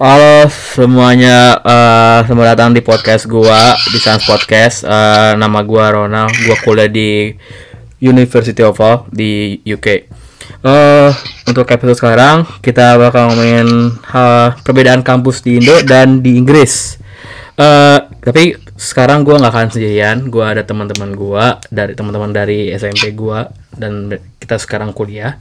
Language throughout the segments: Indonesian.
Halo semuanya, uh, selamat datang di podcast gua di Sans Podcast. Uh, nama gua Ronald, gua kuliah di University of Hull di UK. Uh, untuk episode sekarang kita bakal ngomongin uh, perbedaan kampus di Indo dan di Inggris. Uh, tapi sekarang gua nggak akan sendirian, gua ada teman-teman gua dari teman-teman dari SMP gua dan kita sekarang kuliah.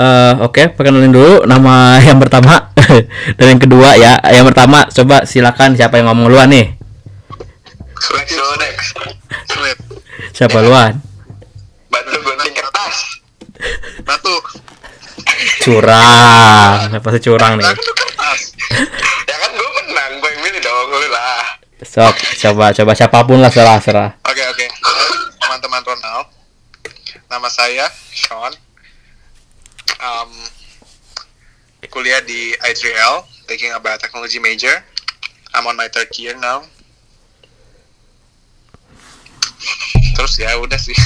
Uh, Oke, okay, perkenalin dulu nama yang pertama dan yang kedua ya. Yang pertama coba silakan siapa yang ngomong luan nih? Siapa luan? Batu gunting kertas. Batu. Curang, pasti curang nih. ya kan gue menang, gue yang milih dong, lu lah. Sok, coba coba siapa pun lah serah serah. Oke oke. Teman-teman Ronald. Nama saya Sean. Um, kuliah di I3L, taking a biotechnology major. I'm on my third year now. Terus ya udah sih.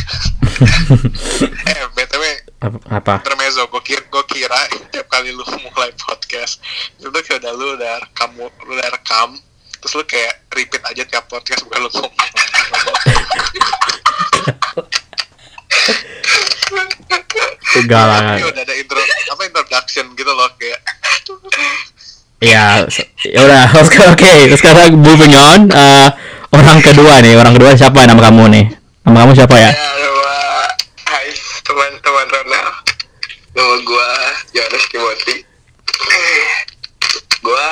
eh btw apa, apa? intermezzo gue kira gue kira tiap kali lu mulai podcast itu kayak udah lu udah rekam lu udah rekam terus lu kayak repeat aja tiap podcast bukan lu ngomong Enggak lah. Tapi udah ada intro apa introduction gitu loh kayak Ya, ya udah. Oke, oke. Sekarang moving on. Uh, orang kedua nih, orang kedua siapa nama kamu nih? Nama kamu siapa ya? ya nama hai teman-teman Ronald nama gua Johannes Timothy gua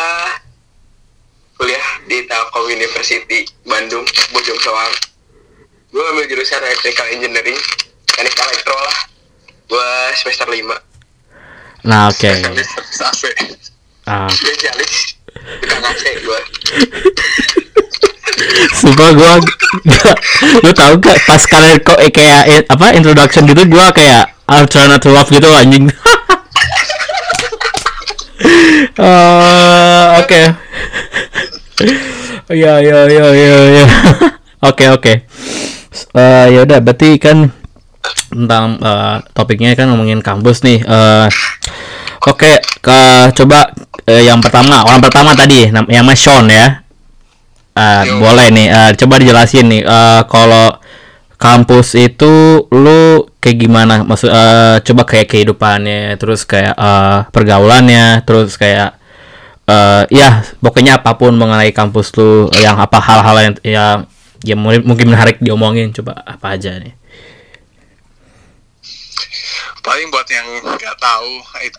kuliah di Telkom University Bandung Bojong Soang gua ambil jurusan Electrical Engineering teknik elektro lah gua semester 5 Nah, oke. AC Ah, spesialis tukang AC gua sumpah gua lu tahu gak pas kalian kok eh, kayak eh, apa introduction gitu gua kayak alternative love gitu anjing. Eh, oke. Ya ya ya ya ya. Oke oke. Eh, ya udah berarti kan tentang eh, topiknya kan ngomongin kampus nih. Eh, Oke, ke coba eh, yang pertama, orang pertama tadi yang Mas Sean ya. Yo. boleh nih, eh, coba dijelasin nih eh, kalau kampus itu lu kayak gimana? Maksud eh, coba kayak kehidupannya, terus kayak eh, pergaulannya, terus kayak eh ya pokoknya apa pun mengenai kampus lu yang apa hal-hal yang yang yang mungkin mungkin menarik diomongin coba apa aja nih. Paling buat yang nggak tahu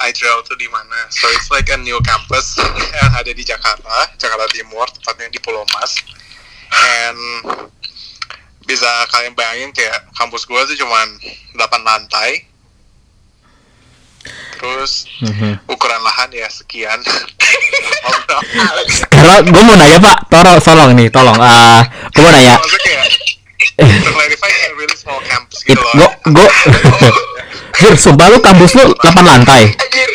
ITRL itu di mana so it's like a new campus yang ada di Jakarta Jakarta Timur tepatnya di Pulau Mas and bisa kalian bayangin kayak kampus gua tuh cuman 8 lantai terus Mhm. ukuran lahan ya sekian Sekarang gue mau nanya Pak, tolong, tolong nih, tolong. Ah, gue mau nanya. maksudnya kayak to clarify kayak really small campus It, gitu loh gue, gue, Jir, sumpah lu kampus lu 8 lantai, Anjir.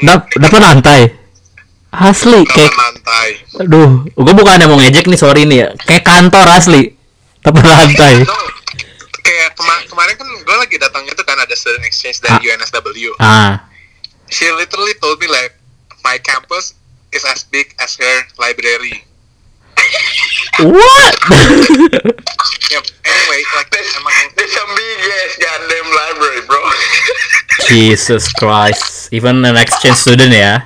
Dap, 8 lantai. Asli, 8 kayak, lantai aduh, gue bukan yang mau ngejek nih, sorry nih ya. Kayak kantor asli, 8 lantai. kayak kema- kemarin kan gue lagi datang itu kan ada student exchange dari Ah. UNSW Ah, she literally told me like my campus is as big as her library what? yep. anyway like emang there's a big ass goddamn library bro Jesus Christ, even an exchange student ya.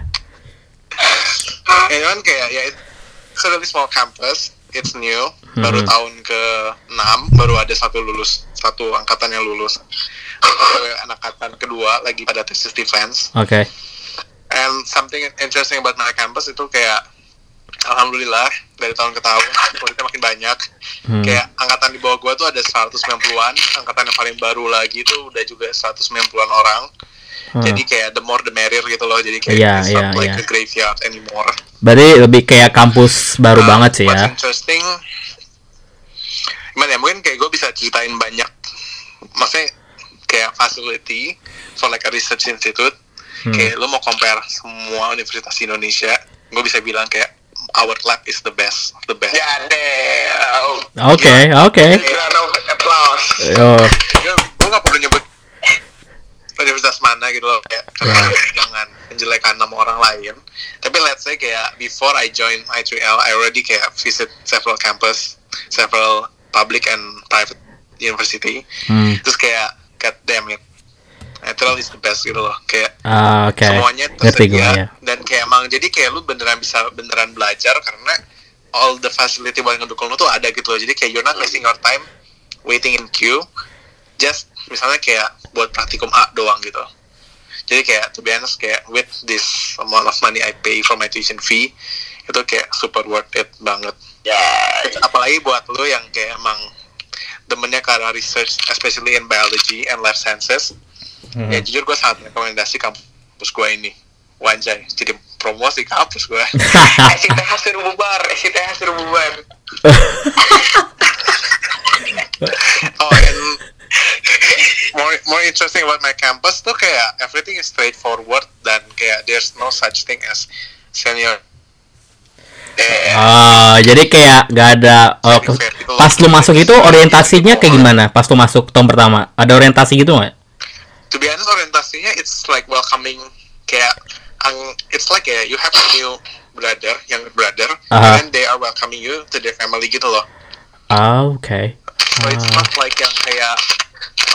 and kan kayak ya it's a really small campus it's new baru Mhm. tahun ke 6 baru ada satu lulus satu angkatan yang lulus Satu angkatan kedua lagi pada thesis defense Oke. And something interesting about my campus itu kayak Alhamdulillah dari tahun ke tahun muridnya makin banyak. Hmm. Kayak angkatan di bawah gua tuh ada 190-an, angkatan yang paling baru lagi tuh udah juga 190-an orang. Hmm. Jadi kayak the more the merrier gitu loh. Jadi kayak it's iya, not like iya. a graveyard anymore. Berarti lebih kayak kampus baru Uh, banget sih ya. interesting gimana ya mungkin kayak gue bisa ceritain banyak maksudnya kayak facility for like a research institute Hmm. kayak lo mau compare semua universitas di Indonesia gue bisa bilang kayak our lab is the best the best. Ya damn Oke, oke. round of applause. Yo, gue gak perlu nyebut universitas mana gitu loh kayak Yeah. jangan menjelekan nama orang lain. Tapi let's say kayak before I join I3L I already kayak visit several campus several public and private university. Hmm. terus kayak god damn it I3L is the best gitu loh. Kayak Ah, Oke. semuanya gue tersedia ya. dan kayak emang jadi kayak lu beneran bisa beneran belajar karena all the facility buat ngedukung lu tuh ada gitu loh. Jadi kayak you're not wasting your time waiting in queue. Just misalnya kayak buat praktikum A doang gitu. Jadi kayak to be honest kayak with this amount of money I pay for my tuition fee itu kayak super worth it banget. Ya, apalagi buat lu yang kayak emang demennya ke arah research especially in biology and life sciences Hmm. ya jujur gue sangat rekomendasi kampus gue ini Wanjai jadi promosi kampus gue SITH suruh bubar, SITH suruh bubar. oh and more more interesting about my campus tuh kayak everything is straightforward dan kayak there's no such thing as senior eh, Oh, jadi kayak gak ada oh, pas lu masuk itu orientasinya kayak gimana? Pas lu masuk tahun pertama, ada orientasi gitu nggak? To be honest orientasinya it's like welcoming kayak ang it's like ya you have a new brother younger brother Aha. and they are welcoming you to their family gitu loh Ah, oke. So it's Ah. not like yang kayak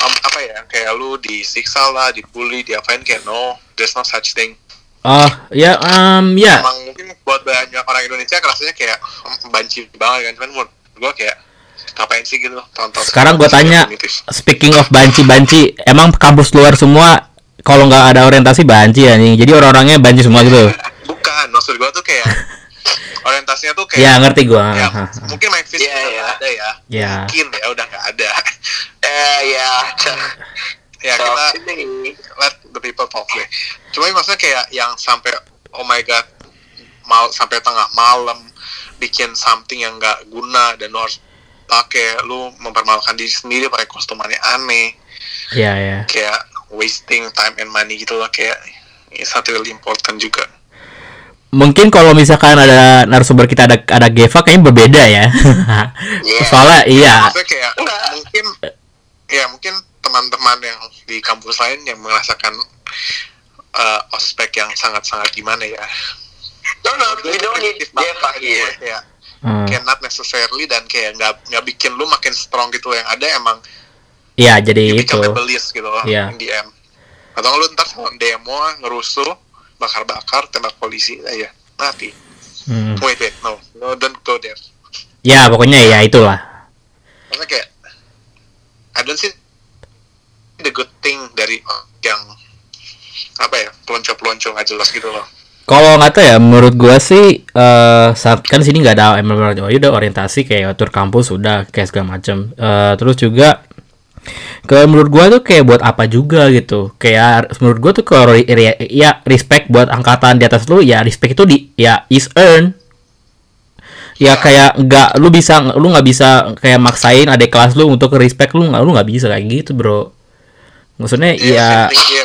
um, apa ya, kayak lu disiksa lah, dibully, diapain kayak no, there's no such thing. Oh, ya, um, ya. Emang mungkin buat banyak orang Indonesia rasanya kayak um, banci banget kan, cuman menurut gua kayak ngapain sih gitu tonton. Sekarang gua tanya, speaking of banci-banci, emang kampus luar semua kalau nggak ada orientasi banci ya nih. Jadi orang-orangnya banci semua gitu. Bukan, maksud gua tuh kayak orientasinya tuh kayak Ya, ngerti gua. ya, mungkin main fisik Iya, udah iya. ada ya. Ya. Mungkin ya udah nggak ada. Eh, ya. ya So, kita ini let the people talk deh. Cuma maksudnya kayak yang sampai oh my god mal sampai tengah malam bikin something yang nggak guna dan harus pakai lu mempermalukan diri sendiri pakai kostum aneh Ya, ya. kayak wasting time and money gitu loh kayak it's not really important juga. Mungkin kalau misalkan ada narasumber kita ada ada Geva kayaknya berbeda ya. Iya. Soalnya iya. Maksudnya kayak Enggak. mungkin ya mungkin teman-teman yang di kampus lain yang merasakan uh, ospek yang sangat-sangat gimana ya No, no, we don't need Deva here. kayak Hmm. kayak not necessarily dan kayak nggak nggak bikin lu makin strong gitu yang ada emang Iya, jadi itu. rebellious gitu loh Iya. the end atau lu ntar sama demo ngerusuh bakar-bakar tembak polisi aja mati Hmm. wait wait no no don't go there Ya, pokoknya ya itulah. karena kayak I don't see the good thing dari yang apa ya pelonco-pelonco nggak jelas gitu loh Kalau nggak tahu ya, menurut gua sih eh saat kan sini nggak ada oh, ya udah orientasi kayak tur kampus udah kayak segala macem. Eh, terus juga ke menurut gua tuh kayak buat apa juga gitu. Kayak menurut gua tuh kalau ya respect buat angkatan di atas lu ya respect itu di ya is earn. Ya kayak nggak lu bisa lu nggak bisa kayak maksain adik kelas lu untuk respect lu nggak lu nggak bisa kayak gitu bro. Maksudnya Yeah, ya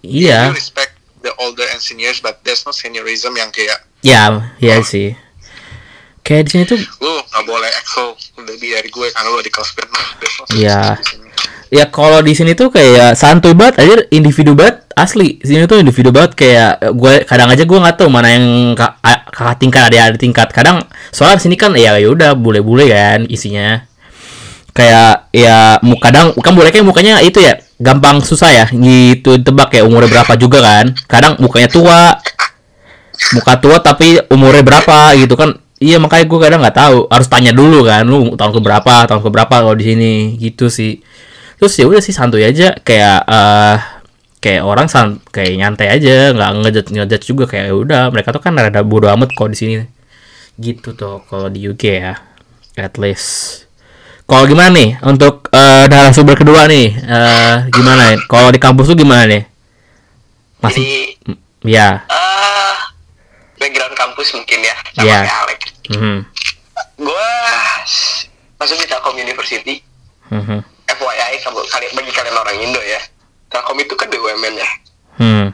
iya you respect the older and seniors but there's no seniorism yang kayak ya ya sih. Kayak di sini tuh lu nggak boleh excel lebih dari gue karena lu di kelas di sini. ya kalau di sini tuh kayak santuy banget aja individu banget asli. Di sini tuh individu banget kayak gue kadang aja gue nggak tahu mana yang kakak tingkat ada ada tingkat. Kadang soalnya di sini kan ya ya udah bule-bule kan isinya. Kayak ya kadang kan bule kayak mukanya itu ya gampang susah ya. Gitu tebak ya umurnya berapa juga kan. Kadang mukanya tua. Muka tua tapi umurnya berapa gitu kan. Iya makanya gue kadang nggak tahu. Harus tanya dulu kan lu tahun ke berapa tahun ke berapa kalau di sini. Gitu sih. Terus ya udah sih santuy aja. Kayak eh kayak orang san kayak nyantai aja. Nggak ngejat ngejat juga. Kayak ya udah mereka tuh kan rada bodo amat kalau di sini. Gitu tuh kalau di UK ya at least kalau gimana nih untuk eh narasumber kedua nih eh gimana kalau di kampus tuh gimana nih masih Jadi, ya eh background kampus mungkin ya, sama Iya. kayak Alex. mhm Gua s- masuk di Telkom University. mhm FYI, kamu, kali, bagi kalian orang Indo ya. Telkom itu kan BUMN ya. hmm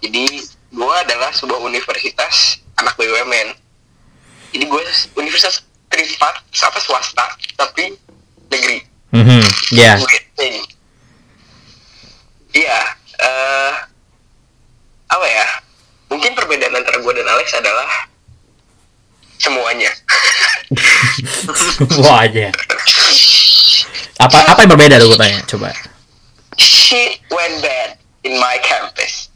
Jadi, gua adalah sebuah universitas anak BUMN. Jadi, gue universitas privat, apa swasta, tapi negeri. Mm -hmm. Yeah. Iya. Yeah. Uh, apa ya? Mungkin perbedaan antara gue dan Alex adalah semuanya. Semuanya. Apa apa yang berbeda tuh gue tanya? Coba. She went bad in my campus.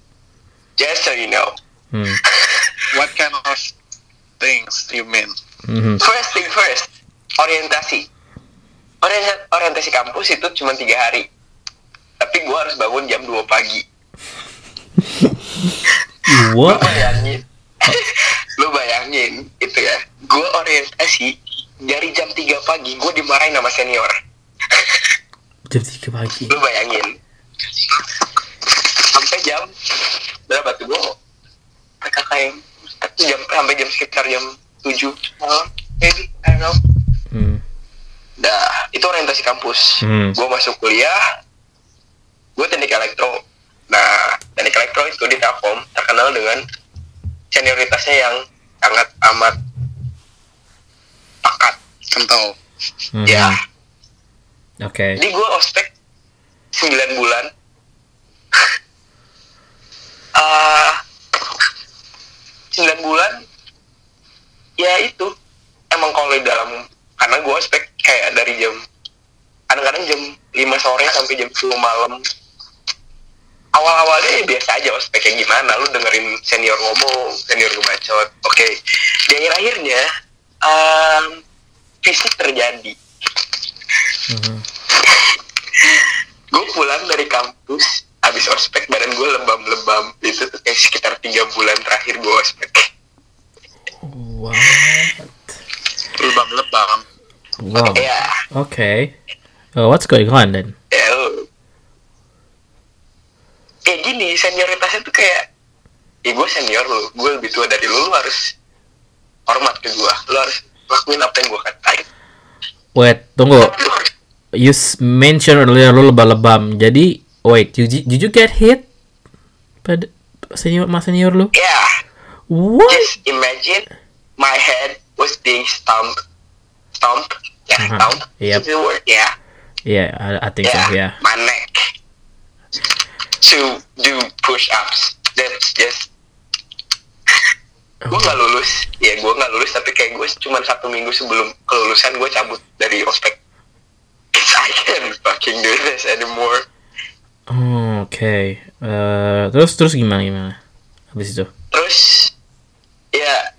Just so you know. Hmm. What kind of things you mean? Mm -hmm. First thing first, orientasi. Orient- orientasi kampus itu cuma tiga hari. Tapi gue harus bangun jam 2 pagi. What? bayangin. lu bayangin itu ya. Gue orientasi dari jam 3 pagi gue dimarahin sama senior. Jam tiga pagi. Lu bayangin. Sampai jam berapa tuh gue? PKKM. Jam sampai jam sekitar jam 7 malam. Maybe, I don't know. Hmm. Dah, itu orientasi kampus. Hmm. Gue masuk kuliah, gue teknik elektro. Nah, teknik elektro itu di Telkom terkenal dengan senioritasnya yang sangat amat pakat. Kental. Mhm. Ya, Oke. jadi gue ospek 9 bulan. Ah, 9 bulan, ya itu emang kalau di dalam karena gue ospek kayak dari jam kadang-kadang jam 5 sore sampai jam 10 malam awal-awalnya ya biasa aja ospeknya gimana lu dengerin senior ngomong senior ngebacot oke di akhir-akhirnya um, fisik terjadi Mhm. gue pulang dari kampus habis ospek badan gue lebam-lebam itu tuh kayak sekitar tiga bulan terakhir gue ospek What? Lebam-lebam. Wow. ya Okay. Oh, what's going on then? ya gini senioritasnya tuh kayak ya gue senior lu gue lebih tua dari lu lu harus hormat ke gue lu harus lakuin apa yang gue katain Wait, tunggu. You mentioned earlier lu lebam-lebam. Jadi, wait, you, did you get hit? Pada senior mas senior lu? ya What? just imagine my head was being stomped stomped ya Uh-huh. stomped Yep. is the word ya Yeah, I, I think so. yeah, Yeah. my neck to do push-ups. That's just gue nggak lulus, ya gue nggak lulus tapi kayak gue cuma satu minggu sebelum kelulusan gue cabut dari ospek. I can't fucking do this anymore. Oh, Oke. Eh, terus terus gimana gimana? Habis itu? Terus ya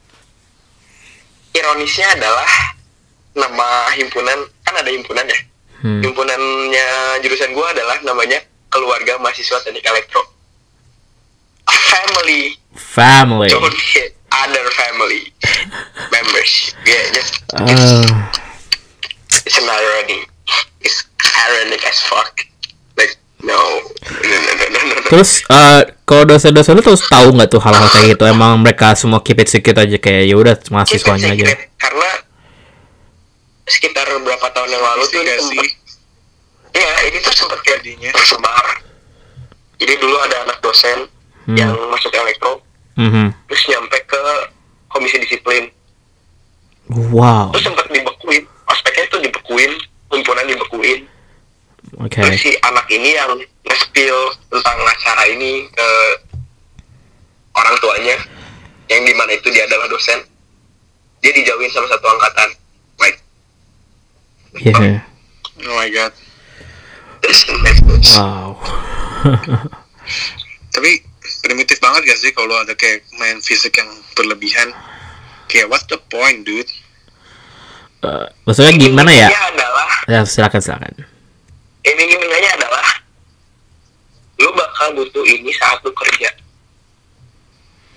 ironisnya adalah nama himpunan kan ada himpunan ya. Hmm. Himpunannya jurusan gue adalah namanya Keluarga Mahasiswa Teknik Elektro. Family Family. don't hit other family members. Yeah, just Uh, it's an irony. It's ironic as fuck. Like no, no, no, no, no, no. terus eh kalau dosen-dosen lu terus tahu nggak tuh hal-hal kayak gitu? Emang mereka semua keep it secret aja kayak ya udah mahasiswanya aja. Karena sekitar berapa tahun yang lalu tuh ini Investigasi. sempet, ya ini tuh sempat Jadinya. tersebar. Jadi dulu ada anak dosen Hmm. yang masuk elektro, Mhm. terus nyampe ke komisi disiplin. Wow. Terus sempat dibekuin, aspeknya tuh dibekuin, himpunan dibekuin. Oke. Terus si anak ini yang nge-spill tentang acara ini ke orang tuanya, yang di mana itu dia adalah dosen, dia dijauhin sama satu angkatan. Yeah. Oh my god. Wow. Tapi primitif banget gak sih kalau ada kayak main fisik yang berlebihan? Kayak what the point, dude? Eh, maksudnya gimana ya? Adalah, Ya silakan silakan. iming-imingnya adalah, lu bakal butuh ini saat lu kerja.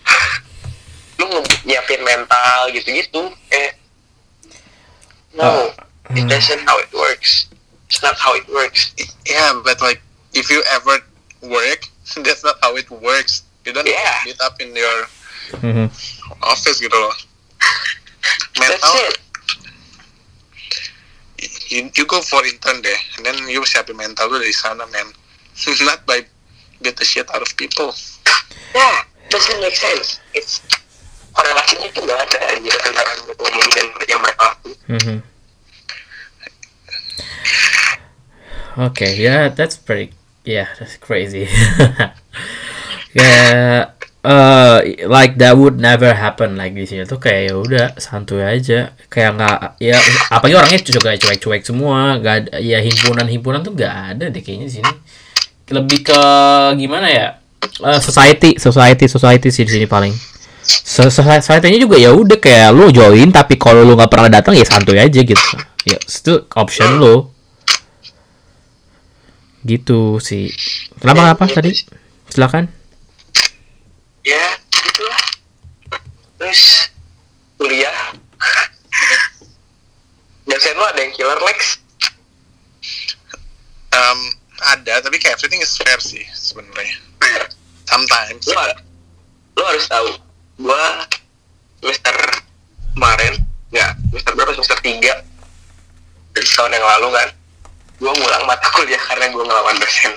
lu nyiapin mental gitu-gitu, eh, no, it doesn't how it works. It's not how it works. Yeah, but like if you ever work, that's not how it works. You don't Yeah. beat up in your Mhm. office gitu loh. That's Mental, it. you, you go for intern deh, and then you siapin mental lu dari sana, man. not by beat the shit out of people. Yeah, doesn't make sense. It's korelasinya itu nggak ada aja antara ngomong dan yang mereka lakukan. Mhm. Okay, yeah, that's pretty. Yeah, that's crazy. yeah, uh, like that would never happen like di sini. Tuh kayak ya udah santuy aja. Kayak nggak ya apalagi orangnya juga cuek-cuek semua. Ada ya himpunan-himpunan tuh nggak ada deh kayaknya di sini. Lebih ke gimana ya Uh, society society society sih di sini paling. So- society-nya juga ya udah kayak lu join tapi kalau lu nggak pernah datang ya santuy aja gitu. Ya itu option lu gitu sih. Kenapa apa tadi? silakan. Ya gitulah terus kuliah. Dosen lu ada yang killer Lex. Um, ada tapi kayak everything is fair sih sebenarnya. Sometimes. Lu, lu harus tahu gua semester kemarin ya semester berapa? Semester tiga. Dari tahun yang lalu kan gua ngulang mata kuliah karena gua ngelawan dosen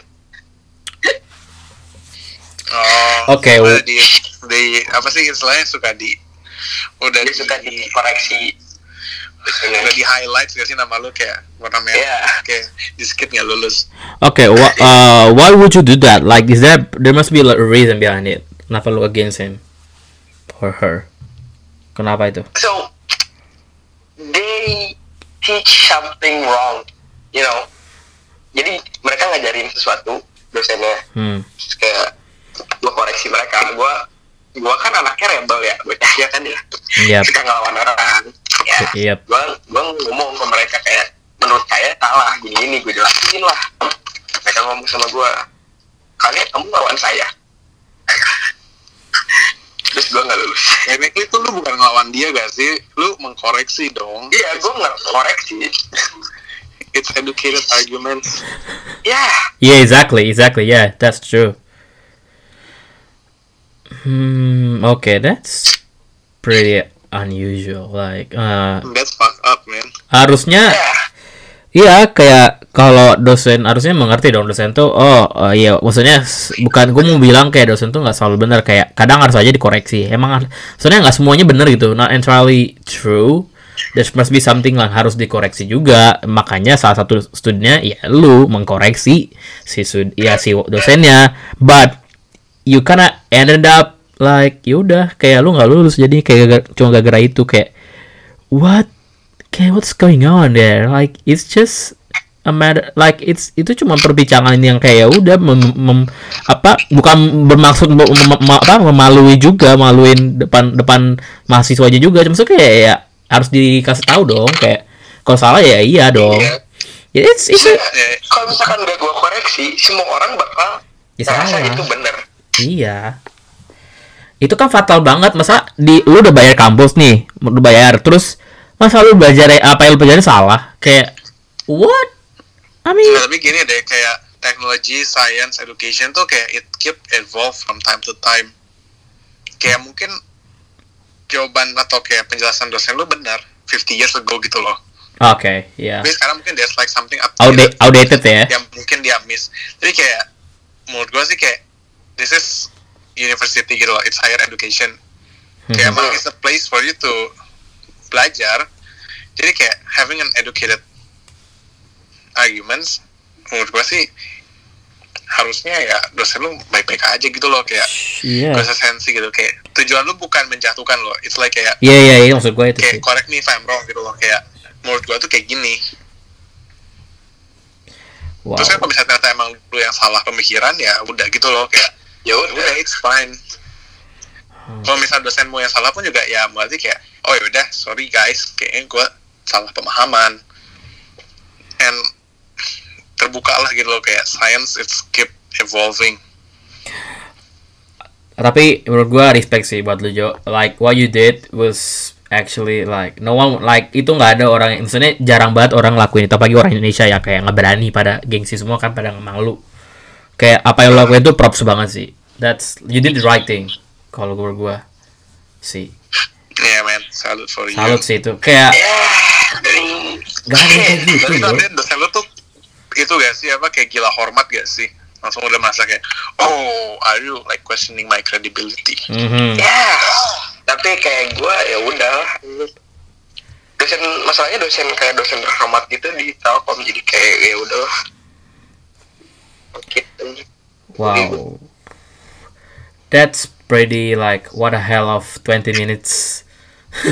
oh Oke, w- di, di apa sih istilahnya suka di udah dia suka dikoreksi dosennya udah di highlight gak sih nama lu kayak warna merah Iya. kayak di skip nggak lulus Okay, wha- uh, why would you do that? Like, is there there must be a reason behind it? Kenapa lu against him or her? Kenapa itu? so they teach something wrong you know jadi mereka ngajarin sesuatu dosennya. Hmm. Terus kayak gue koreksi mereka. Gue gue kan anaknya rebel ya bocahnya kan ya. Yep. suka ngelawan orang. Ya Yep. gue gue ngomong ke mereka kayak menurut saya salah gini gini gue jelasin lah. Mereka ngomong sama gue kalian kamu ngelawan saya. Terus gue nggak lulus. Technically tuh lu bukan ngelawan dia gak sih? Lu mengkoreksi dong. Iya gue nggak koreksi it's educated arguments ya Yeah, exactly, exactly. Yeah, that's true. Hmm. Okay, that's pretty unusual. Like, uh, that's fucked up man harusnya ya Iya, kayak kalau dosen harusnya mengerti dong dosen tuh. Oh, oh iya, maksudnya bukan gue mau bilang kayak dosen tuh nggak selalu benar. Kayak kadang harus aja dikoreksi. Emang sebenarnya nggak semuanya benar gitu. Not entirely true. There must be something yang harus dikoreksi juga. Makanya salah satu studinya ya lu mengkoreksi si stud ya si dosennya. But you kinda ended up like yaudah kayak lu nggak lulus jadi kayak gara- cuma gara-gara itu kayak what kayak what's going on there like it's just a matter like it's itu cuma perbincangan yang kayak ya udah mem- mem- apa bukan bermaksud mem- mem- apa memalui juga maluin depan depan mahasiswanya juga cuma kayak ya harus dikasih tahu dong kayak kalau salah ya iya dong. Iya. ya it's it's a- Ya, kalau misalkan gak gue koreksi semua orang bakal Ya, salah. itu bener. Iya. Itu kan fatal banget. Masa di lu udah bayar kampus nih udah bayar terus masa lu belajar apa yang lu pelajari salah? Kayak what? I mean Nah, tapi gini deh kayak teknologi, science, education tuh kayak it keep evolve from time to time. Kayak mungkin jawaban atau kayak penjelasan dosen lu benar 50 years ago gitu loh. oke ya Tapi sekarang mungkin there's like something Outda- updated outdated ya yang mungkin dia miss. Jadi kayak menurut gua sih kayak this is university gitu loh, it's higher education. Kayak Mhm. emang it's a place for you to belajar. Jadi kayak having an educated arguments menurut gua sih harusnya ya dosen lu baik-baik aja gitu loh kayak usah sensi gitu kayak tujuan lu bukan menjatuhkan loh it's like kayak iya iya iya maksud gue itu kayak sih. correct me if I'm wrong gitu loh. Kayak menurut gua tuh kayak gini. Wow. Terus kan kalau misalnya ternyata emang lu yang salah pemikiran ya udah gitu loh. Kayak ya udah it's fine. Hmm. kalau misalnya dosenmu yang salah pun juga ya berarti kayak oh ya udah sorry guys kayaknya gua salah pemahaman. And terbuka lah gitu loh kayak science it's keep evolving tapi menurut gue respect sih buat lu Jo. Like what you did was actually like no one like itu nggak ada orang maksudnya jarang banget orang lakuin itu. Apalagi orang Indonesia ya kayak nggak berani pada gengsi semua kan pada malu. Kayak apa yang lo lakuin itu props banget sih. That's you did the right thing kalau gue gue sih. Yeah man. Salute for you salut sih itu. Kayak ya gak ada yang kayak gitu bro tuh itu gak sih apa kayak gila hormat gak sih langsung udah merasa kayak oh are you like questioning my credibility Mhm. ya tapi kayak gue ya udah dosen masalahnya dosen kayak dosen terhormat gitu di Telkom jadi kayak ya udah gitu Wow. That's pretty like what the hell of 20 minutes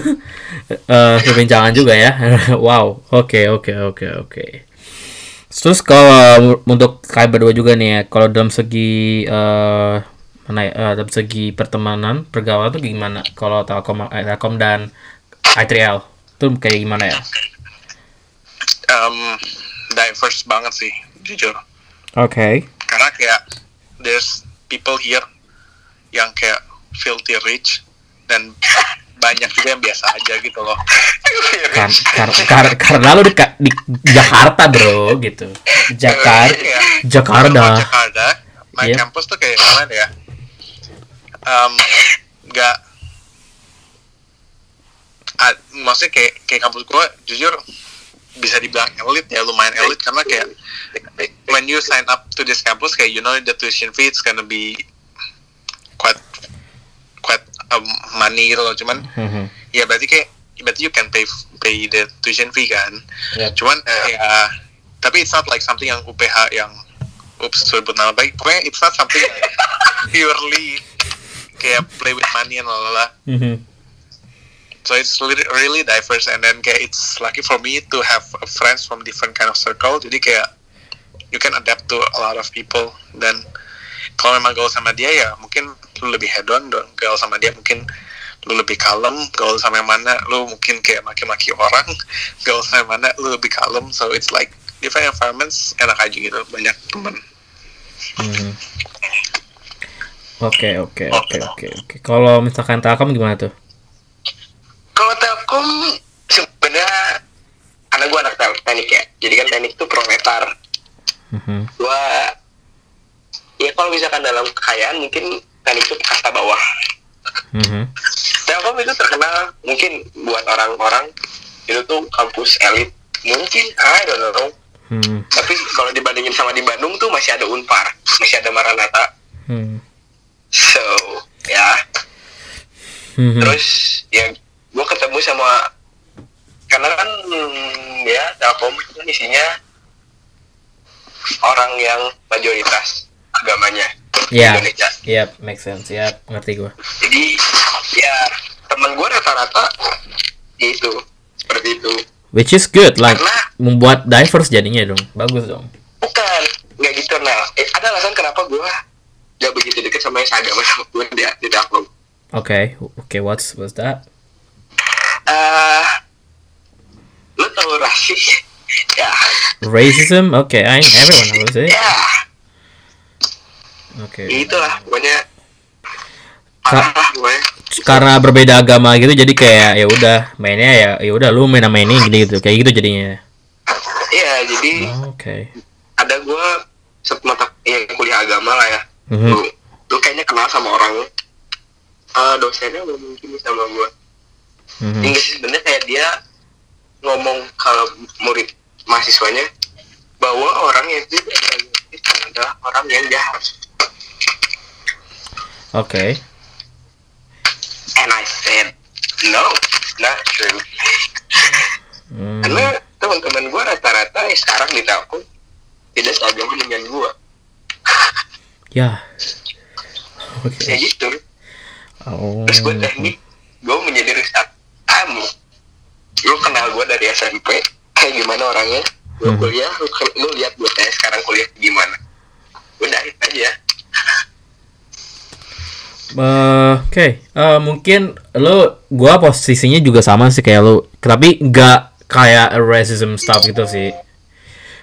eh perbincangan juga ya. wow. Oke, oke, oke, oke. Terus kalau untuk kalian berdua juga nih ya, kalau dalam segi eh mana ya, eh, dalam segi pertemanan, pergaulan tuh gimana? Kalau Telkom, eh, Telkom dan I3L tuh kayak gimana ya? Um, diverse banget sih, jujur. Oke. Karena kayak there's people here yang kayak filthy rich dan banyak juga yang biasa aja gitu loh. Kar kar kar- karena lu di, di Jakarta bro gitu. Jakarta, Iya. Jakarta. Kalau Jakarta, my Iya. campus tuh kayak gimana ya? Um, nggak ah, maksudnya kayak kayak kampus gua jujur bisa dibilang elit ya lumayan elit karena kayak when you sign up to this campus kayak you know the tuition fee it's gonna be quite um, money gitu loh cuman Mhm. ya berarti kayak berarti you can pay pay the tuition fee kan Yep. cuman ya tapi it's not like something yang UPH yang ups sebut nama baik pokoknya it's not something purely kayak play with money and lalala Mhm. so it's really, really diverse and then kayak it's lucky for me to have friends from different kind of circle jadi kayak you can adapt to a lot of people dan kalau memang gaul sama dia ya mungkin lu lebih head on dan gaul sama dia mungkin lu lebih kalem gaul sama yang mana lu mungkin kayak maki-maki orang gaul sama yang mana lu lebih kalem so it's like different environments enak aja gitu banyak temen Mhm. Oke oke oke oke oke. Kalau misalkan Telkom gimana tuh? Kalau Telkom sebenarnya karena gue anak teknik ya, jadi kan teknik tuh proletar. Mhm. Gua ya kalau misalkan dalam kekayaan mungkin teknik itu kasta bawah. Mhm. Telkom itu terkenal mungkin buat orang-orang itu tuh kampus elit mungkin I don't know Mhm. tapi kalau dibandingin sama di Bandung tuh masih ada Unpar masih ada Maranatha Mhm. so ya Mhm. terus ya gue ketemu sama karena kan hmm, ya Telkom itu kan isinya orang yang mayoritas agamanya di Ya. Indonesia Yep, make sense. Yep, ngerti gua. jadi ya teman gue rata-rata itu seperti itu Which is good, like Karena- membuat diverse jadinya dong. Bagus dong. bukan nggak gitu nah eh, ada alasan kenapa gue gak begitu deket sama yang seagama sama gue di, di Oke, oke, what's what's that? eh lu tahu rasis ya Racism? Oke, I everyone knows it. ya Oke. ya itulah pokoknya Ka- lah pokoknya Karena berbeda agama gitu, jadi kayak ya udah mainnya ya ya udah lu main sama ini gitu, kayak gitu jadinya. iya jadi Oh, Oke. ada gue satu mata yang kuliah agama lah ya Mhm. lu, lu kayaknya kenal sama orang Eh dosennya belum mungkin sama gue Mhm. Enggak sih sebenarnya kayak dia ngomong ke murid mahasiswanya bahwa orang yang itu adalah orang yang jahat. Oke. And I said, no, not true. Hmm. Karena teman-teman gue rata-rata ya sekarang di Telkom tidak seagama dengan gue. Ya. Oke. Ya gitu. Oh. Terus gue teknik, gue menjadi Ustaz kamu. Lu kenal gue dari SMP, kayak gimana orangnya. Lu Hmm. kuliah, lu, lu lihat gue kayak sekarang kuliah gimana. Udah itu aja. Eh, Oke, Eh, mungkin lo, gua posisinya juga sama sih kayak lo, tapi nggak kayak racism stuff gitu sih.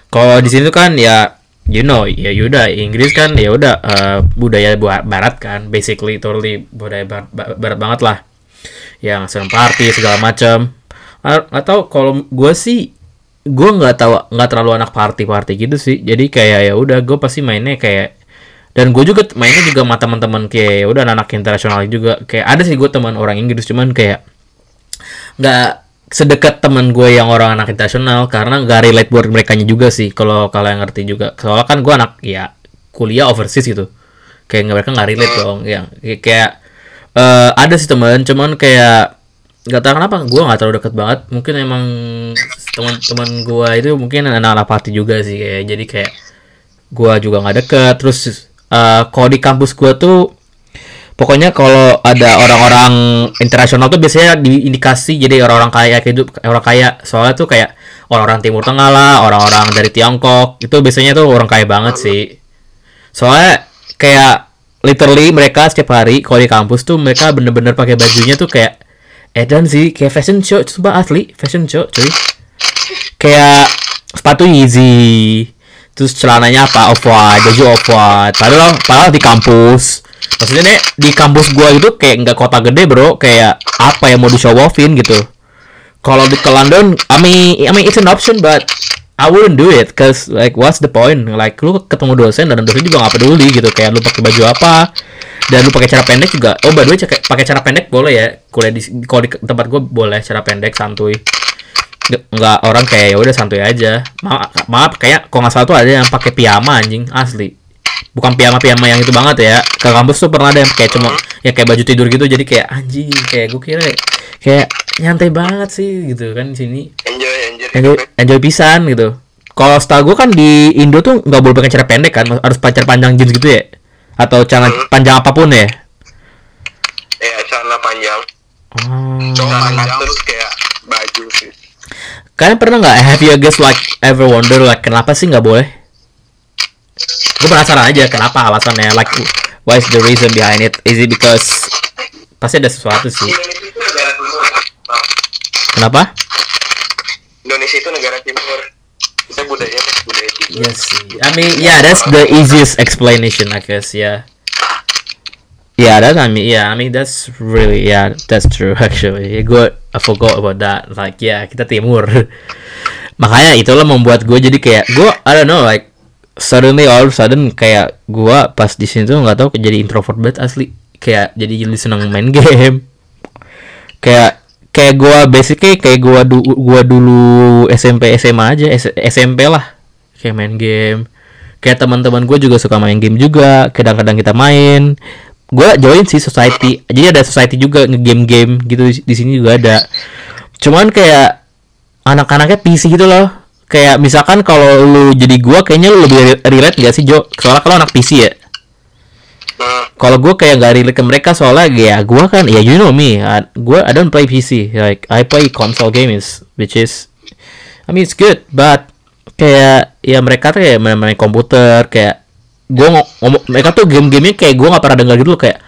Kalau di sini tuh kan ya, you know, ya udah Inggris kan ya udah eh, budaya bu- Barat kan, basically totally budaya barat, ba- barat banget lah, yang seneng party segala macam. Atau kalau gue sih, gue nggak tahu nggak terlalu anak party party gitu sih. Jadi kayak ya udah gue pasti mainnya kayak dan gue juga mainnya juga sama teman-teman kayak ya udah anak internasional juga. Kayak ada sih gue teman orang Inggris cuman kayak nggak sedekat teman gue yang orang anak internasional karena nggak relate buat mereka juga sih kalau kalian ngerti juga. Soalnya kan gue anak ya kuliah overseas gitu. Kayak mereka nggak relate dong yang kayak, eh, ada sih teman cuman kayak nggak tahu kenapa gue nggak terlalu deket banget. Mungkin emang teman-teman gue itu mungkin anak-anak party juga sih kayak. Jadi kayak gua juga nggak deket terus eh kalau di kampus gua tuh pokoknya kalau ada orang-orang internasional tuh biasanya diindikasi jadi orang-orang kaya kayak hidup orang kaya. Soalnya tuh kayak orang-orang timur tengah lah orang-orang dari Tiongkok. Itu biasanya tuh orang kaya banget sih. Soalnya kayak literally mereka setiap hari kalau di kampus tuh mereka bener-bener pakai bajunya tuh kayak edan sih kayak fashion show. Coba asli fashion show cuy. Kayak sepatu Yeezy terus celananya apa? Off white baju off white padahal padahal di kampus. Maksudnya nih di kampus gua itu kayak nggak kota gede bro. Kayak apa yang mau di show offin gitu. Kalau di ke London I mean I mean it's an option but I wouldn't do it cause like what's the point? Like lu ketemu dosen dan dosen juga nggak peduli gitu. Kayak lu pakai baju apa dan lu pakai cara pendek juga. Oh by the way pakai cara pendek boleh ya? Kuliah di kalau di tempat gue boleh cara pendek santuy Nggak- orang kayak ya udah santuy aja. Maaf, maaf kayak kalau nggak salah tuh ada yang pakai piyama anjing asli. Bukan piyama piyama yang itu banget ya. Ke kampus tuh pernah ada yang kayak cuma ya kayak baju tidur gitu jadi kayak anjing kayak gue kira kayak nyantai banget sih gitu kan di sini. Enjoy enjoy. Enjoy, enjoy pisan gitu. Kalau setahu gue kan di Indo tuh nggak boleh pakai cara pendek kan harus pacar panjang jeans gitu ya? Atau celana panjang apa pun ya? Ya celana panjang. Oh. Celana panjang terus kayak baju sih kalian pernah nggak have you guys like ever wonder like kenapa sih nggak boleh? Gue penasaran aja kenapa alasannya like what is the reason behind it? Is it because pasti ada sesuatu sih. Kenapa? Indonesia itu negara timur. Kita budaya budaya timur. Yes. I mean yeah that's the easiest explanation I guess yeah. Yeah, that I mean, yeah, I mean that's really, yeah, that's true actually. Gue I forgot about that. Like, yeah, kita timur. Makanya itulah membuat gue jadi kayak gue, I don't know, like suddenly all of a sudden kayak gue pas di sini tuh nggak tahu jadi introvert banget asli. Kayak jadi jadi seneng main game. Kayak kayak gue basically kayak gue du gua dulu SMP SMA aja S- SMP lah kayak main game kayak teman-teman gue juga suka main game juga kadang-kadang kita main gue join sih society. Jadi ada society juga nge-game game gitu di, sini juga ada. Cuman kayak anak-anaknya PC gitu loh. Kayak misalkan kalau lu jadi gue kayaknya lu lebih re- relate gak sih Jo? Soalnya kalau anak PC ya. Kalau gue kayak gak relate ke mereka soalnya ya gue kan ya you know me gue I don't play PC. Like I play console games which is I mean it's good but kayak ya mereka tuh kayak main, main komputer kayak gue ngomong mereka tuh game-gamenya kayak gue nggak pernah dengar gitu loh kayak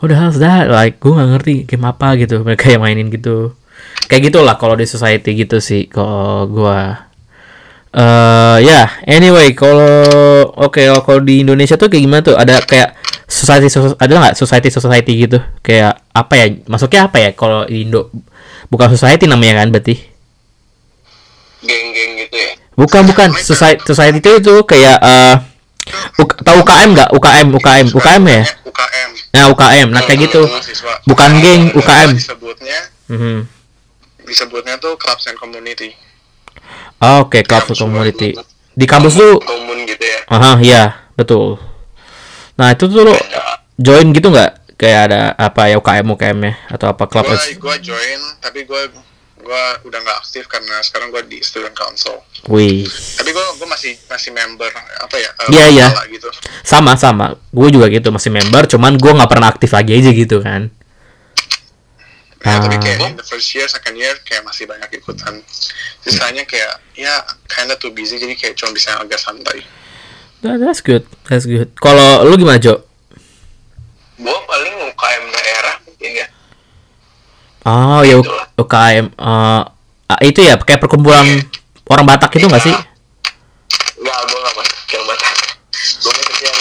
hell's that? Like gue nggak ngerti game apa gitu mereka yang mainin gitu. Kayak gitulah kalau di society gitu sih kalau gue eh ya anyway kalau oke kalau di Indonesia tuh kayak gimana tuh? Ada kayak society soci- ada nggak society society gitu? Kayak apa ya masuknya apa ya kalau Indo? Bukan society namanya kan berarti? Geng-geng gitu ya? Bukan bukan. Society society itu itu kayak eh UK tahu UKM nggak? UKM UKM UKM ya? UKM nah UKM nah kayak gitu. Bukan geng UKM disebutnya Mhm. disebutnya tuh clubs and community. Oh, oke club community. di kampus tuh komun gitu ya. Aha ya betul. Nah itu tuh lo join gitu nggak? Kayak ada apa ya UKM UKM nya atau apa club gue gue join tapi gue gue udah nggak aktif karena sekarang gue di student council wih tapi gue gue masih masih member apa ya eh, Iya, iya. kepala gitu sama sama gue juga gitu masih member cuman gue nggak pernah aktif lagi aja gitu kan Ya, tapi Ah. kayak in the first year, second year kayak masih banyak ikutan. Sisanya kayak ya kinda too busy jadi kayak cuma bisa agak santai. That- that's good that's good kalau lu gimana Jo gua paling UKM daerah mungkin ya oh ya UKM eh, ah, itu ya kayak perkumpulan orang Batak itu nggak sih? Enggak, gua nggak masuk yang Batak. Gua masuk yang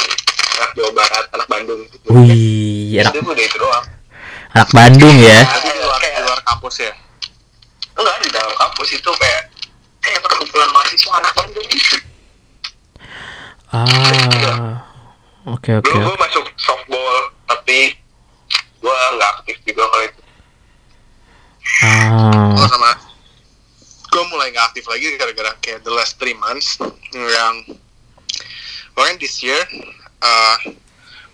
anak Jawa Barat anak Bandung. Gitu. wih anak itu udah itu doang. Anak Bandung ya? Di luar di luar kampus ya. enggak di dalam kampus itu kayak kayak perkumpulan mahasiswa anak Bandung. Gitu ah oke oke dulu gua masuk softball tapi gua nggak aktif juga kalau itu Oh sama gue mulai nggak aktif lagi gara-gara kayak the last three months yang bahkan this year uh,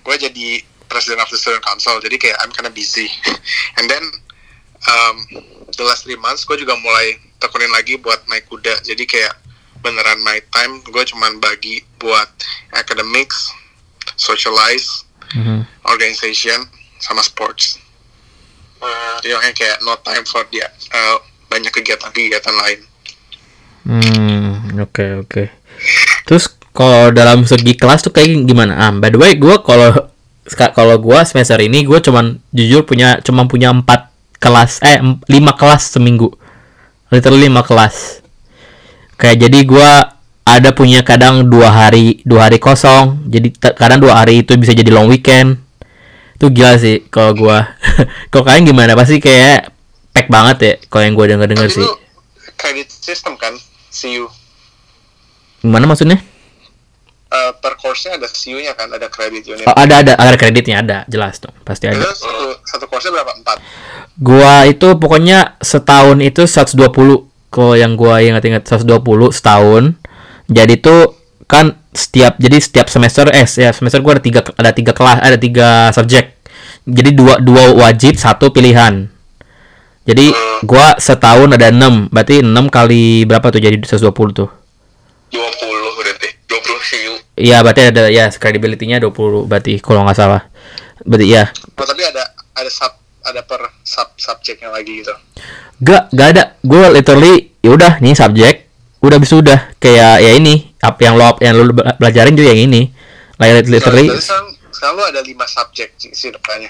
gue jadi president of the student council. Jadi kayak I'm kinda busy. And then um, the last three months gue juga mulai tekunin lagi buat naik kuda. Jadi kayak beneran my time gue cuman bagi buat academics socialize mhm. organization sama sports Jadi makanya kayak no time for dia eh, banyak kegiatan-kegiatan lain Hmm, oke oke. Terus kalau dalam segi kelas tuh kayak gimana? Ah, by the way, gue kalau kalau gue semester ini gue cuman jujur punya cuman punya empat kelas eh lima kelas seminggu, literally lima kelas. Kayak jadi gue ada punya kadang dua hari dua hari kosong, jadi kadang dua hari itu bisa jadi long weekend. Itu gila sih kalau gue. kalau kalian gimana? Pasti kayak pack banget ya kalau yang gue denger denger Tapi sih. lu credit system kan CU Gimana maksudnya? Eh, per course-nya ada CU-nya kan ada credit unit Oh, ada ada ada kreditnya ada jelas dong pasti itu ada. satu satu course-nya berapa empat Gua itu pokoknya setahun itu 120 kalau yang gua ingat-ingat 120 setahun. Jadi tuh kan setiap jadi setiap semester eh ya semester gua ada tiga ada tiga kelas ada tiga subjek. Jadi dua dua wajib satu pilihan. Jadi gua setahun ada 6 berarti 6 kali berapa tuh jadi 120 tuh. 20 berarti 20 CU Iya berarti ada ya credibility-nya 20 berarti kalau nggak salah. Berarti ya oh, tapi ada ada sub ada per sub subjeknya lagi gitu Gak, gak ada. Gue literally, ya udah nih subjek, udah bisa udah kayak ya ini, apa yang lo yang lo be- pelajarin juga yang ini. Like literally, sekarang, lu ada lima subjek sih depannya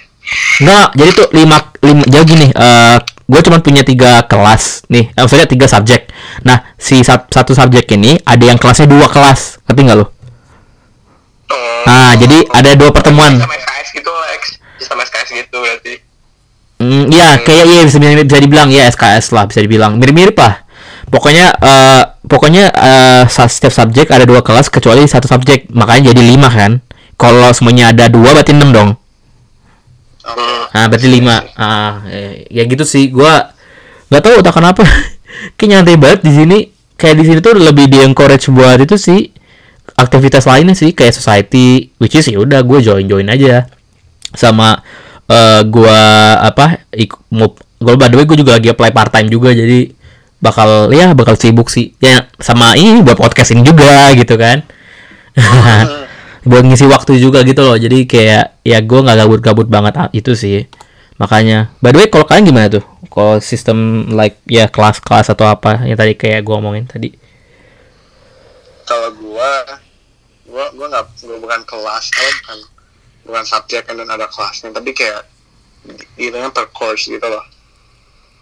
enggak. Jadi tuh lima, lima jadi gini. eh gue cuma punya tiga kelas nih, eh, maksudnya tiga subjek. Nah, si sat- satu subjek ini ada yang kelasnya dua kelas, ngerti nggak lo? oh, Nah, jadi ada dua pertemuan. sama SKS gitu Lex sama SKS gitu berarti Hmm, ya kayak iya bisa, bisa dibilang ya SKS lah bisa dibilang mirip-mirip lah. Pokoknya eh pokoknya eh sa- setiap subjek ada dua kelas kecuali satu subjek makanya jadi lima kan. Kalau semuanya ada dua berarti enam dong. Hmm. Nah berarti lima. Ah eh, ya gitu sih. Gua nggak tahu tak kenapa. Kayak nyantai banget di sini. Kayak di sini tuh lebih di encourage buat itu sih aktivitas lainnya sih kayak society which is ya udah gue join join aja sama eh gua apa ik, mau gue by the way gue juga lagi apply part time juga jadi bakal ya bakal sibuk sih. Ya sama ini buat podcast ini juga gitu kan. Buat ngisi waktu juga gitu loh. Jadi kayak ya gue nggak gabut-gabut banget itu sih. Makanya by the way kalau kalian gimana tuh? Kalau sistem like ya kelas-kelas atau apa yang tadi kayak gue omongin tadi? Kalau gua gua gua nggak gua bukan kelas kalau bukan bukan subjek dan ada kelasnya tapi kayak gitu per course gitu loh.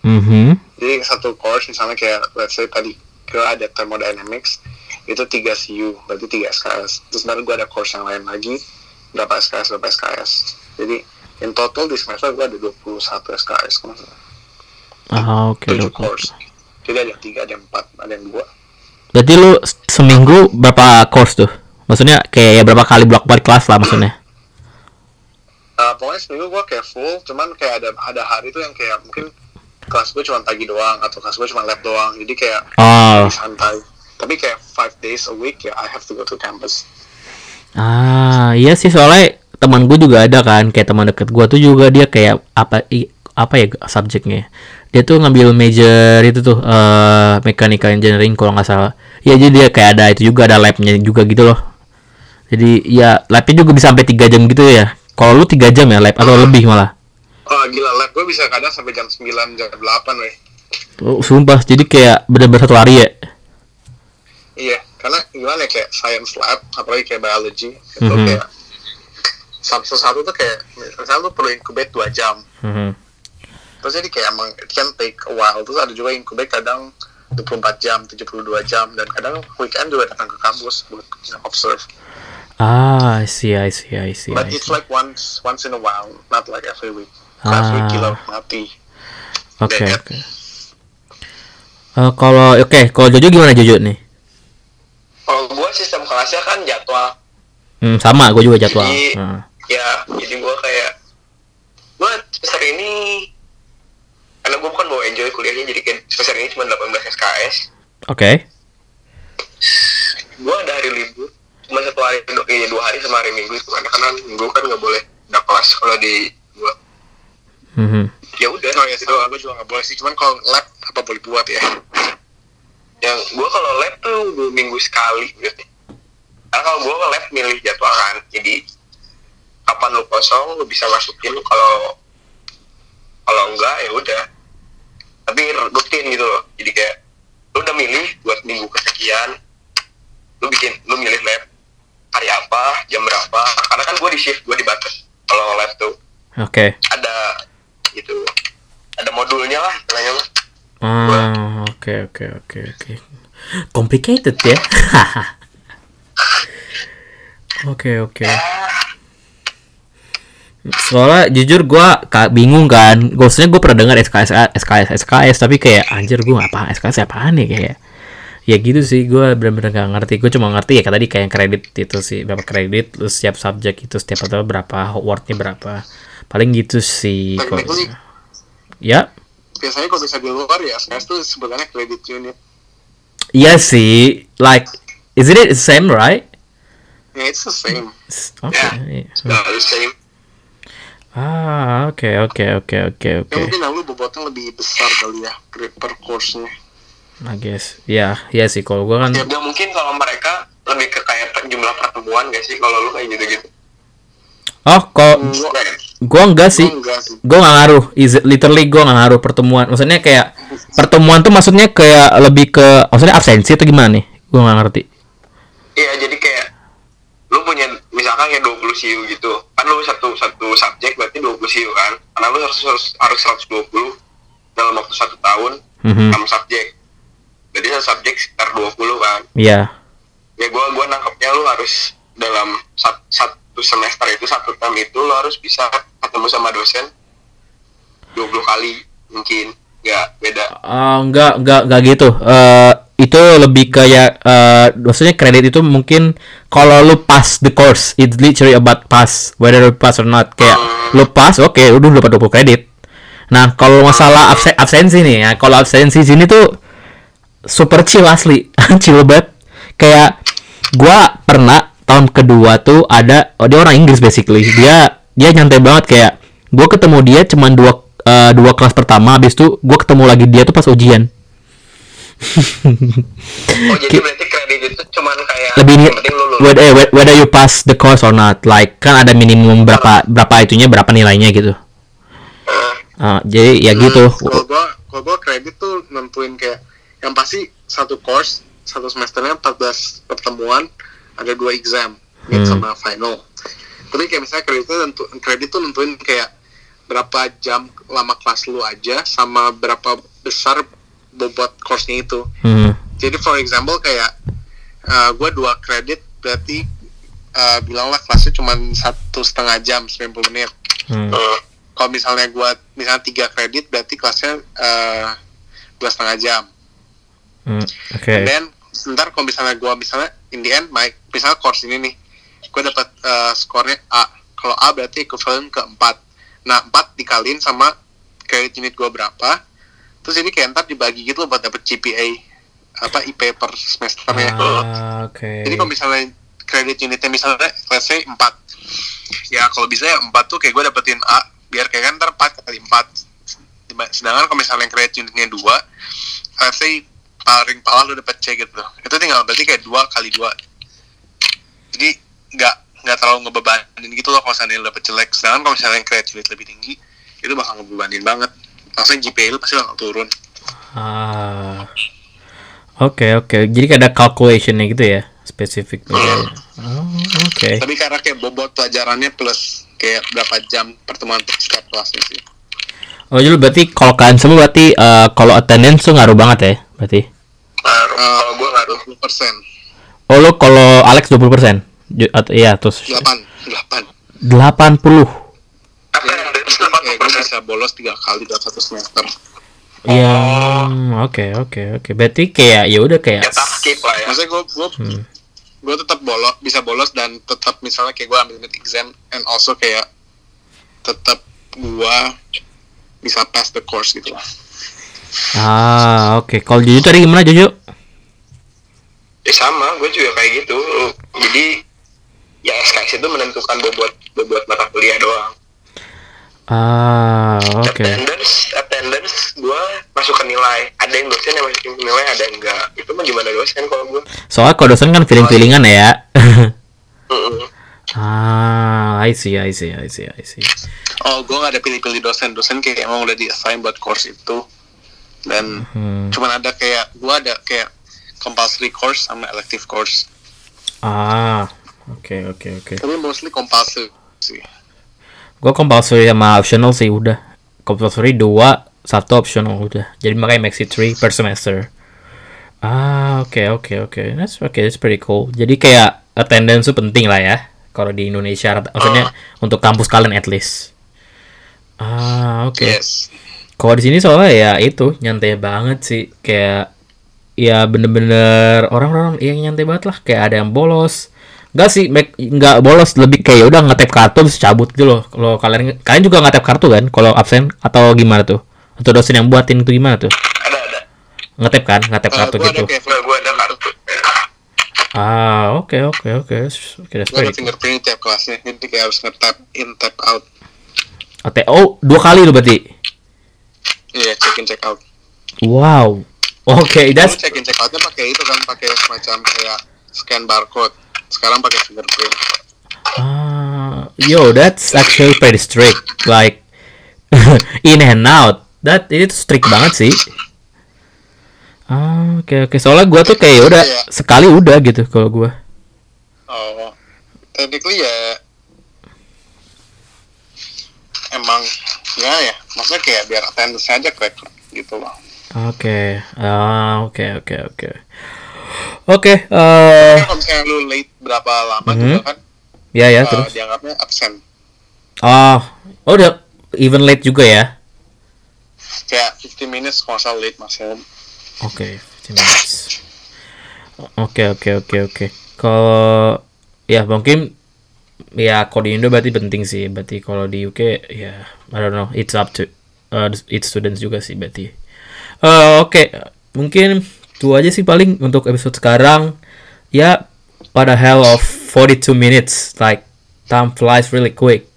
Mhm jadi satu course misalnya kayak let's say tadi gue ada thermodynamics itu 3 CU berarti 3 SKS terus baru gue ada course yang lain lagi berapa SKS berapa SKS jadi in total di semester gue ada 21 SKS kalau salah. ah oke 7 oke. course. Jadi ada 3 ada 4 ada yang 2 berarti lu seminggu berapa course tuh? Maksudnya kayak ya berapa kali blok balik kelas lah maksudnya? Uh, pokoknya seminggu gue kayak full cuman kayak ada ada hari tuh yang kayak mungkin kelas gue cuma pagi doang atau kelas gue cuma lab doang jadi kayak oh santai tapi kayak five days a week ya I have to go to campus Ah, iya sih soalnya teman gue juga ada kan, kayak teman deket gue tuh juga dia kayak apa i- apa ya subjeknya? Dia tuh ngambil major itu tuh eh mechanical engineering kalau nggak salah. Iya jadi dia kayak ada itu juga ada labnya juga gitu loh. Jadi ya labnya juga bisa sampai tiga jam gitu ya. Kalau lu tiga jam ya lab atau lebih malah. Oh gila lab gue bisa kadang sampai jam 9 jam 8 weh Oh, sumpah jadi kayak bener-bener satu hari ya. Iya, karena gimana ya kayak science lab, apalagi kayak biology, itu Mhm. kayak satu satu tuh kayak misalnya lu perlu incubate 2 jam. Mhm. Terus jadi kayak emang it can take a while. Terus ada juga incubate kadang 24 jam, 72 jam dan kadang weekend juga datang ke kampus buat observe. Ah, I see, I see, I see. But I it's see. like once once in a while, not like every week. Week Ah. gila mati. Oke, Dead. oke. Eh, kalau oke, kalau Jojo gimana Jojo nih? kalau gue sistem kelasnya kan jadwal Hmm, sama, gue juga jadwal. Jadi- Nah. ya jadi gue kayak gue semester ini karena gue bukan bawa enjoy kuliahnya jadi kayak semester ini cuma 18 SKS Oke. gue ada hari libur cuma satu hari iya dua hari sama hari minggu itu karena kan minggu kan nggak boleh ada kelas kalau di Mhm. ya udah Oh ya, itu doang. Gue juga nggak boleh sih. Cuman kalau lab apa boleh buat ya? yang gue kalau lab tuh dua minggu sekali berarti karena kalau gue lab milih jadwal kan jadi apa kapan lu kosong lu bisa masukin kalau kalau enggak ya udah tapi rutin gitu loh jadi kayak lu udah milih buat minggu kesekian lu bikin lu milih lab hari apa jam berapa karena kan gue di shift gue dibatas kalau lab tuh Oke. ada gitu ada modulnya lah istilahnya mah Ah, oke oke oke oke. Complicated ya. Oke oke. Soalnya jujur ka- bingung kan. Maksudnya gue pernah dengar SKS SKS SKS tapi kayak anjir gua apa SKS apaan nih kayak ya gitu sih gue bener-bener gak ngerti gue cuma ngerti ya tadi kayak yang kredit itu sih berapa kredit lu setiap subjek itu setiap atau berapa wordnya berapa paling gitu sih kalau ya biasanya kalau bisa di luar ya SKS tuh sebenarnya credit unit Iya sih, like, isn't it the same, right? ya it's the same S- Oke. iya. nggak harus same Ah, oke, oke, oke, oke, ya oke. mungkin yang lu bobotnya lebih besar kali ya per, course-nya I guess, ya, ya sih. Kalau gua kan, ya mungkin kalau mereka lebih ke kayak jumlah pertemuan gak sih kalau lu kayak gitu gitu oh, kok Gua- gua enggak sih. gua enggak ngaruh. Is it- literally gua nggak ngaruh pertemuan. Maksudnya kayak pertemuan tuh maksudnya kayak lebih ke, maksudnya absensi atau gimana nih? Gua nggak ngerti. iya jadi kayak lu punya misalkan kayak 20 CU gitu kan lu satu satu subjek berarti 20 CU kan karena lu harus harus, harus 120 dalam waktu satu tahun Mhm. 6 subjek jadi satu subjek sekitar 20 kan Iya. ya gua gua nangkepnya lu harus dalam sat- satu semester itu satu term itu lu harus bisa ketemu sama dosen 20 kali mungkin nggak beda Ah, enggak, enggak, enggak gitu. Eh itu lebih kayak eh maksudnya kredit itu mungkin kalau lu pass the course, it's literally about pass, whether you pass or not. Kayak lu pass, oke, udah lu dapat 20 kredit. Nah, kalau masalah absen absensi nih ya, kalau absensi sini tuh super chill asli, chill banget. Kayak gua pernah tahun kedua tuh ada oh, dia orang Inggris basically. Dia dia nyantai banget kayak gua ketemu dia cuman dua eh, dua kelas pertama habis itu gua ketemu lagi dia tuh pas ujian. oh jadi berarti kredit itu cuman kayak Lebih yang penting lu lulus whether, whe- whether you pass the course or not. Like kan ada minimum berapa berapa itunya berapa nilainya gitu. Eh, Ah, jadi ya gitu. kalau gua kalau gua kredit tuh nentuin kayak yang pasti satu course satu semesternya 14 pertemuan ada dua exam mid Hmm. sama final tapi kayak misalnya kreditnya nentu, kredit tuh nentuin kayak berapa jam lama kelas lu aja sama berapa besar bobot course-nya itu Hmm. jadi for example kayak uh, gue dua kredit berarti uh, bilanglah kelasnya cuma satu setengah jam 90 menit Hmm. eh, kalau misalnya gua misalnya tiga kredit berarti kelasnya eh, dua setengah jam Hmm. Oke. dan sebentar kalau misalnya gua misalnya in the end my misalnya course ini nih gua dapat eh, skornya A. Kalau A berarti equivalent ke 4 nah 4 dikaliin sama kredit unit gua berapa terus ini kayak ntar dibagi gitu loh buat dapet GPA apa IP per semesternya Ah, Oke. jadi kalau misalnya kredit unitnya misalnya let's say 4 ya kalau bisa ya 4 tuh kayak gue dapetin A biar kayak kan ntar 4 kali 4 Diba- sedangkan kalau misalnya kredit unitnya 2 let's say paling bawah lu dapet C gitu itu tinggal berarti kayak 2 kali 2 jadi nggak nggak terlalu ngebebanin gitu loh kalau lu dapet jelek sedangkan kalau misalnya kredit unit lebih tinggi itu bakal ngebebanin banget langsung GPA lu pasti bakal turun Ah. Oke oke. Jadi kayak ada calculationnya gitu ya, spesifik. Oh, Oke. tapi karena kayak bobot pelajarannya plus kayak berapa jam pertemuan setiap kelasnya sih Oh jadi berarti kalau kalian semua berarti eh, kalau attendance tuh ngaruh banget ya, berarti. Ngaruh. kalau gue ngaruh 20 persen Oh lo kalau Alex 20 persen? Iya terus 8 8 80. attendance kayak gue 80% bisa bolos tiga kali dalam satu semester Iya. Oke oke oke. Berarti kayak ya udah kayak. ya skip lah ya maksudnya gue gue Hmm. gue tetap bolos bisa bolos dan tetap misalnya kayak gue ambil mid exam and also kayak tetap gue bisa pass the course gitu lah Ah oke. Kalau Jojo tadi gimana Jojo? ya sama gue juga kayak gitu jadi ya SKS itu menentukan bobot bobot mata kuliah doang Ah oke. attendance attendance gue masuk ke nilai ada yang dosen yang masukin ke nilai ada yang enggak itu mah gimana dosen kalau gue Soalnya kalau dosen kan feeling feelingan ya. Ah, I see, I see, I see, I see. Oh, gue nggak ada pilih-pilih dosen. Dosen kayak emang udah di-assign buat course itu. Dan Hmm. cuman ada kayak, gue ada kayak compulsory course sama elective course. Ah, oke, oke, oke. Tapi mostly compulsory sih. Gue compulsory sama optional sih udah. Compulsory dua, satu optional udah. Jadi makanya it three per semester. Ah, oke, oke, oke. That's okay, that's pretty cool. Jadi kayak attendance tuh penting lah ya. Kalau di Indonesia, maksudnya untuk kampus kalian at least. Ah, oke. Yes. Kalau di sini soalnya ya itu nyantai banget sih, kayak ya bener-bener orang-orang yang nyantai banget lah, kayak ada yang bolos. Enggak sih, make- nggak bolos, lebih kayak ya udah ngetep kartu terus cabut gitu loh. Kalau kalian kalian juga ngetep kartu kan kalau absen atau gimana tuh? Atau dosen yang buatin itu gimana tuh? Ada ada. Ngetep kan, ngetep Uh, kartu gue ada gitu. kayak Gue gue ada kartu. Ah, oke oke oke. Oke, that's gue ada pretty cool. fingerprint tiap kelasnya. Jadi kayak harus nge-tap in, tap out. Oke, oh, dua kali lo berarti. Iya, check in, check out. Wow. Oke, Dulu that's check in, check outnya pakai itu kan, pakai semacam kayak scan barcode. Sekarang pakai fingerprint. Ah, yo, that's actually pretty strict. Like in and out. That itu strict banget sih. Ah, oke oke. Soalnya gua tuh kayak udah Iya. sekali udah gitu kalau gua. Oh, technically ya emang ya ya, maksudnya kayak biar attendance aja record gitu loh. Oke. Ah, oke oke oke. Oke, eh Kalau misalnya lu late berapa lama Mhm. juga kan, ya ya uh, terus. dianggapnya absen. Oh, oh udah even late juga ya. Kayak 15 minutes kalau salah late maksimum. Oke, 15 minutes. Oke, oke, oke, oke. Kalau ya mungkin ya kalau di Indo berarti penting sih. Berarti kalau di UK ya I don't know, it's up to uh, it's students juga sih berarti. Eh, oke, mungkin itu aja sih paling untuk episode sekarang. Ya, pada hell of 42 minutes, like time flies really quick.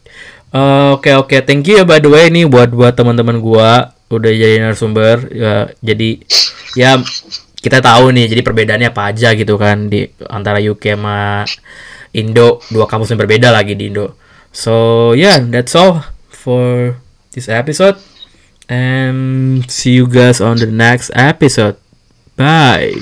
Oke oke, thank you ya by the way nih buat buat teman-teman gua udah jadi narasumber. Ya, jadi ya kita tahu nih jadi perbedaannya apa aja gitu kan di antara UK sama Indo dua kampus yang berbeda lagi di Indo. So yeah, that's all for this episode and see you guys on the next episode. Bye.